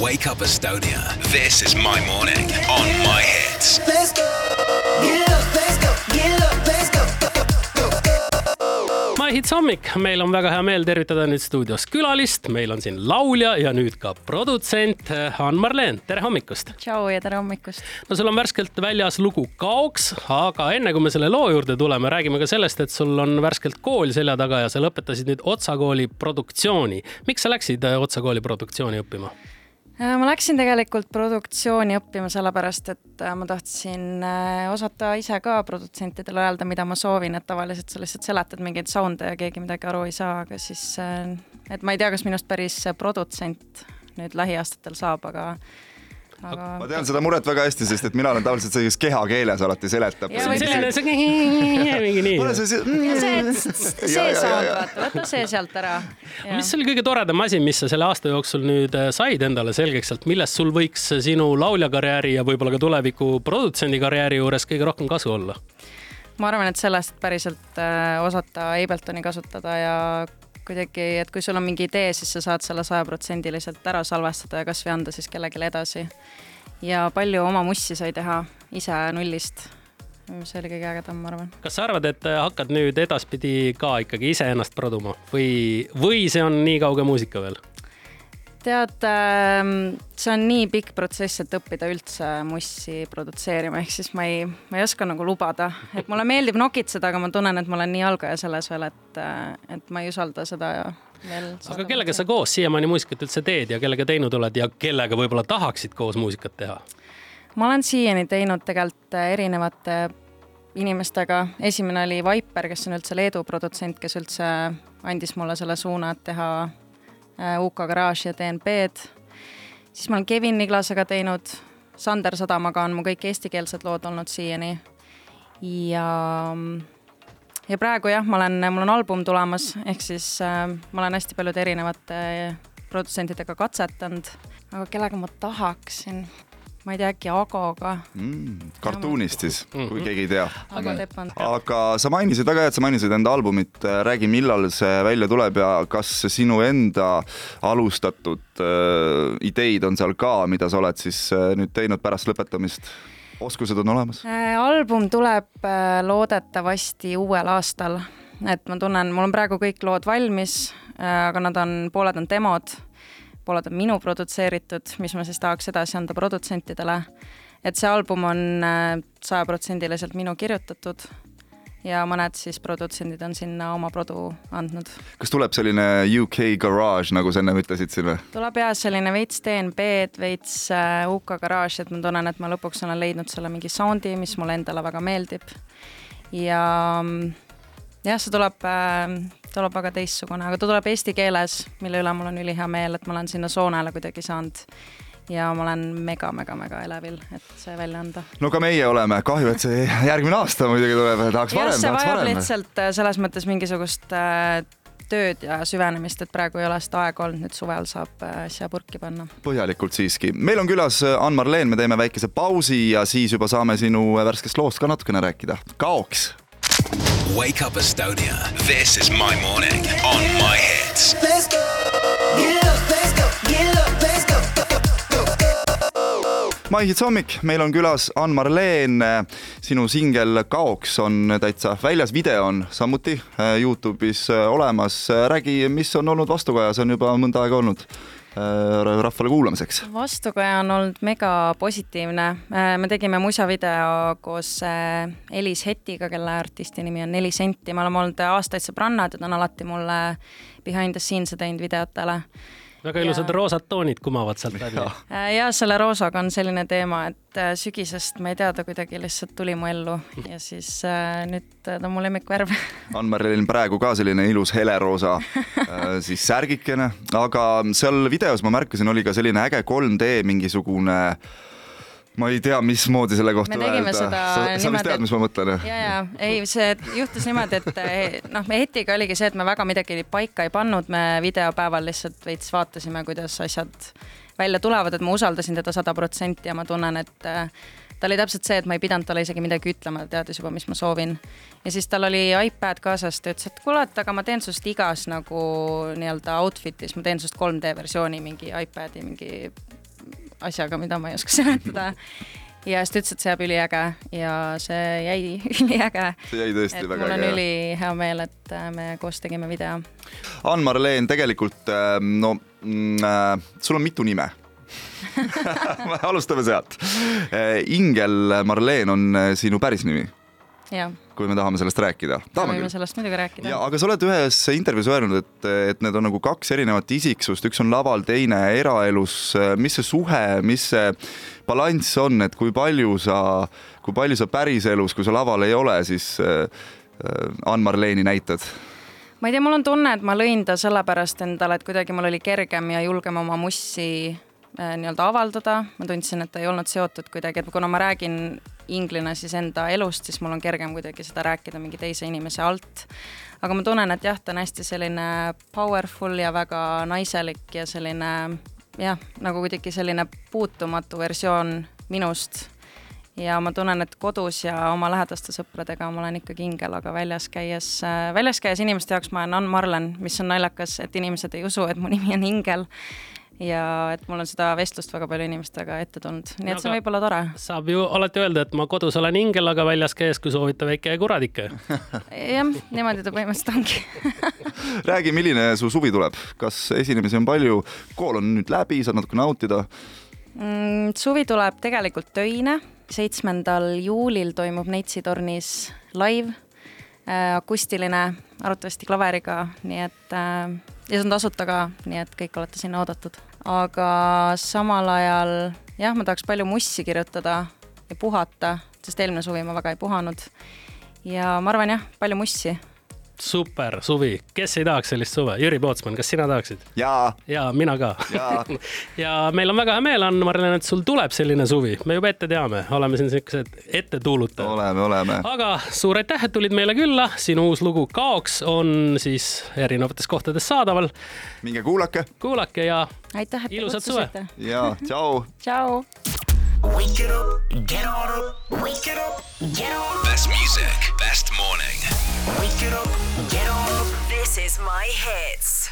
Wake Up Estonia. This is my morning on my hits. Let's go. Get up, let's go. Get up, let's go. My Hits hommik, meil on väga hea meel tervitada nüüd stuudios külalist, meil on siin laulja ja nüüd ka produtsent Ann-Marleen, tere hommikust. tšau ja tere hommikust. no sul on värskelt väljas lugu Kaoks, aga enne kui me selle loo juurde tuleme, räägime ka sellest, et sul on värskelt kool selja taga ja sa lõpetasid nüüd Otsa kooli produktsiooni. miks sa läksid äh, Otsa kooli produktsiooni õppima? Äh, ma läksin tegelikult produktsiooni õppima sellepärast, et äh, ma tahtsin äh, osata ise ka produtsentidele öelda, mida ma soovin, et tavaliselt sa lihtsalt seletad mingeid sound'e ja keegi midagi aru ei saa, aga siis, et ma ei tea, kas minust päris produtsent nüüd lähiaastatel saab, aga aga ma tean seda muret väga hästi, sest et mina olen tavaliselt see, kes kehakeeles alati seletab. Mingi nii. see, see. ja, ja. vaata, võta see sealt ära. mis oli kõige toredam asi, mis sa selle aasta jooksul nüüd äh, said endale selgeks, et millest sul võiks sinu lauljakarjääri ja võib-olla ka tuleviku produtsendi karjääri juures kõige rohkem kasu olla? ma arvan, et sellest päriselt äh, osata Abletoni kasutada ja kuidagi, et kui sul on mingi idee, siis sa saad selle sajaprotsendiliselt ära salvestada ja kasvõi anda siis kellelegi edasi. ja palju oma mussi sai teha ise nullist. see oli kõige ägedam, ma arvan. kas sa arvad, et äh, hakkad nüüd edaspidi ka ikkagi iseennast produma või, või see on nii kauge muusika veel? Tead, see on nii pikk protsess, et õppida üldse mussi produtseerima, ehk siis ma ei, ma ei oska nagu lubada, et mulle meeldib nokitseda, aga ma tunnen, et ma olen nii algaja selles veel, et, et ma ei usalda seda veel. aga kellega sa koos siiamaani muusikat üldse teed ja kellega teinud oled ja kellega võib-olla tahaksid koos muusikat teha? ma olen siiani teinud tegelikult erinevate inimestega, esimene oli Viper, kes on üldse Leedu produtsent, kes üldse andis mulle selle suuna, et teha äh, UK Garage ja DNB-d. siis ma olen Kevin Niglasega teinud, Sander Sadamaga on mu kõik eestikeelsed lood olnud siiani. ja, ja praegu jah, ma olen, mul on album tulemas, ehk siis äh, ma olen hästi paljude erinevate produtsentidega katsetanud, aga kellega ma tahaksin ma ei tea, äkki Agoga. mm, kartuunist siis, kui keegi ei tea. Teppan. aga sa mainisid väga hea, et sa mainisid enda albumit, räägi, millal see välja tuleb ja kas sinu enda alustatud äh, ideid on seal ka, mida sa oled siis äh, nüüd teinud pärast lõpetamist? oskused on olemas? Äh, album tuleb äh, loodetavasti uuel aastal, et ma tunnen, mul on praegu kõik lood valmis, aga nad on, pooled on demod pooled on minu produtseeritud, mis ma siis tahaks edasi anda produtsentidele. et see album on sajaprotsendiliselt minu kirjutatud ja mõned siis produtsendid on sinna oma produ andnud. kas tuleb selline UK garage, nagu sa ennem ütlesid siin või? tuleb jah, selline veits DNB-d, veits äh, UK garage, et ma tunnen, et ma lõpuks olen leidnud selle mingi sound'i, mis mulle endale väga meeldib. ja mm, jah, see tuleb äh, tuleb väga teistsugune, aga ta tuleb eesti keeles, mille üle mul on ülihea meel, et ma olen sinna soonele kuidagi saanud. ja ma olen mega-mega-mega elevil, et see välja anda. no ka meie oleme, kahju, et see järgmine aasta muidugi tuleb, tahaks jah, varem, see tahaks vajab varem. lihtsalt äh, selles mõttes mingisugust äh, tööd ja süvenemist, et praegu ei ole seda aega olnud, nüüd suvel saab äh, asja purki panna. põhjalikult siiski. meil on külas Ann-Marleen, me teeme väikese pausi ja siis juba saame sinu värskest loost ka natukene rääkida. kaoks Wake Up Estonia. This is my morning on my hits. Let's go. Get up, let's go. Get up, let's go. Maihits hommik, meil on külas Ann-Marleen. sinu singel Kaoks on täitsa väljas, video on samuti äh, Youtube'is äh, olemas. räägi, mis on olnud vastukaja, see on juba mõnda aega olnud rahvale kuulamiseks. vastukaja on olnud mega positiivne. me tegime musavideo koos äh, Elis Hetiga, kelle artisti nimi on Neli senti, me oleme olnud aastaid sõbrannad ja ta on alati mulle behind the scenes'e teinud videotele. Väga ilusad Ja- roosad toonid kumavad sealt läbi. Äh, ja selle roosaga on selline teema, et äh, sügisest ma ei tea, ta kuidagi lihtsalt tuli mu ellu ja siis äh, nüüd ta on mu lemmikvärv Ann-Marleen praegu ka selline ilus heleroosa äh, siis särgikene, aga seal videos ma märkasin, oli ka selline äge 3D mingisugune ma ei tea, mismoodi selle kohta Me tegime öelda. seda sa, sa vist niimoodi, tead, mis ma mõtlen? ja, ja ei, see juhtus niimoodi, et eh, noh, me Hetiga oligi see, et me väga midagi paika ei pannud, me videopäeval lihtsalt veits vaatasime, kuidas asjad välja tulevad, et ma usaldasin teda sada protsenti ja ma tunnen, et eh, ta oli täpselt see, et ma ei pidanud talle isegi midagi ütlema, ta teadis juba, mis ma soovin. ja siis tal oli iPad kaasas, ta ütles, et kuule, et aga ma teen sinust igas nagu nii-öelda outfit'is, ma teen sinust 3D versiooni mingi iPad'i mingi asjaga, mida ma ei oska seletada. ja siis ta ütles, et see jääb üliäge ja see jäi üliäge. see jäi tõesti et väga mul on äge. ülihea meel, et äh, me koos tegime video. Ann-Marleen, tegelikult äh, no mm, äh, sul on mitu nime alustame sealt. Ingel Marleen on äh, sinu päris nimi, kui me tahame sellest rääkida. tahame küll. sellest muidugi rääkida ja. aga sa oled ühes intervjuus öelnud, et, et need on nagu kaks erinevat isiksust, üks on laval, teine eraelus. mis see suhe, mis see balanss on, et kui palju sa, kui palju sa päriselus, kui sa laval ei ole, siis äh, äh, Ann-Marleeni näitad? ma ei tea, mul on tunne, et ma lõin ta sellepärast endale, et kuidagi mul oli kergem ja julgem oma mussi äh, nii-öelda avaldada. ma tundsin, et ta ei olnud seotud kuidagi, et kuna ma räägin inglina siis enda elust, siis mul on kergem kuidagi seda rääkida mingi teise inimese alt. aga ma tunnen, et jah, ta on hästi selline powerful ja väga naiselik ja selline jah, nagu kuidagi selline puutumatu versioon minust ja ma tunnen, et kodus ja oma lähedaste sõpradega ma olen ikkagi ingel, aga väljas käies, väljas käies inimeste jaoks ma olen Ann Marlen, mis on naljakas, et inimesed ei usu, et mu nimi on ingel. Ja et mul on seda vestlust väga palju inimestega ette tulnud, nii et see Aga- võib olla tore. saab ju alati öelda, et ma kodus olen ingel, aga väljas käies, kui soovite, väike kuradike. jah, niimoodi ta põhimõtteliselt ongi. räägi, milline su suvi tuleb, kas esinemisi on palju, kool on nüüd läbi, saad natuke nautida. Mm, suvi tuleb tegelikult töine, seitsmendal juulil toimub Neitsi tornis live äh,, akustiline, arvatavasti klaveriga, nii et äh, ja see on tasuta ka, nii et kõik olete sinna oodatud. aga samal ajal jah, ma tahaks palju mussi kirjutada ja puhata, sest eelmine suvi ma väga ei puhanud. ja ma arvan jah, palju mussi. Super suvi, kes ei tahaks sellist suve, Jüri Pootsman, kas sina tahaksid? jaa, ja mina ka. jaa, ja meil on väga hea meel, Ann-Marlen, et sul tuleb selline suvi, me juba ette teame, oleme siin siuksed ettetuulutajad. oleme, oleme. aga suur aitäh, et tulid meile külla, sinu uus lugu Kaoks on siis erinevates kohtades saadaval. minge kuulake kuulake ja aitäh, et te Ilusat suve. kutsusite. ja tšau tšau. Wake it up, get on up, wake it up, get on, up. Best music, best morning. wake it up, get on up. This is my hits.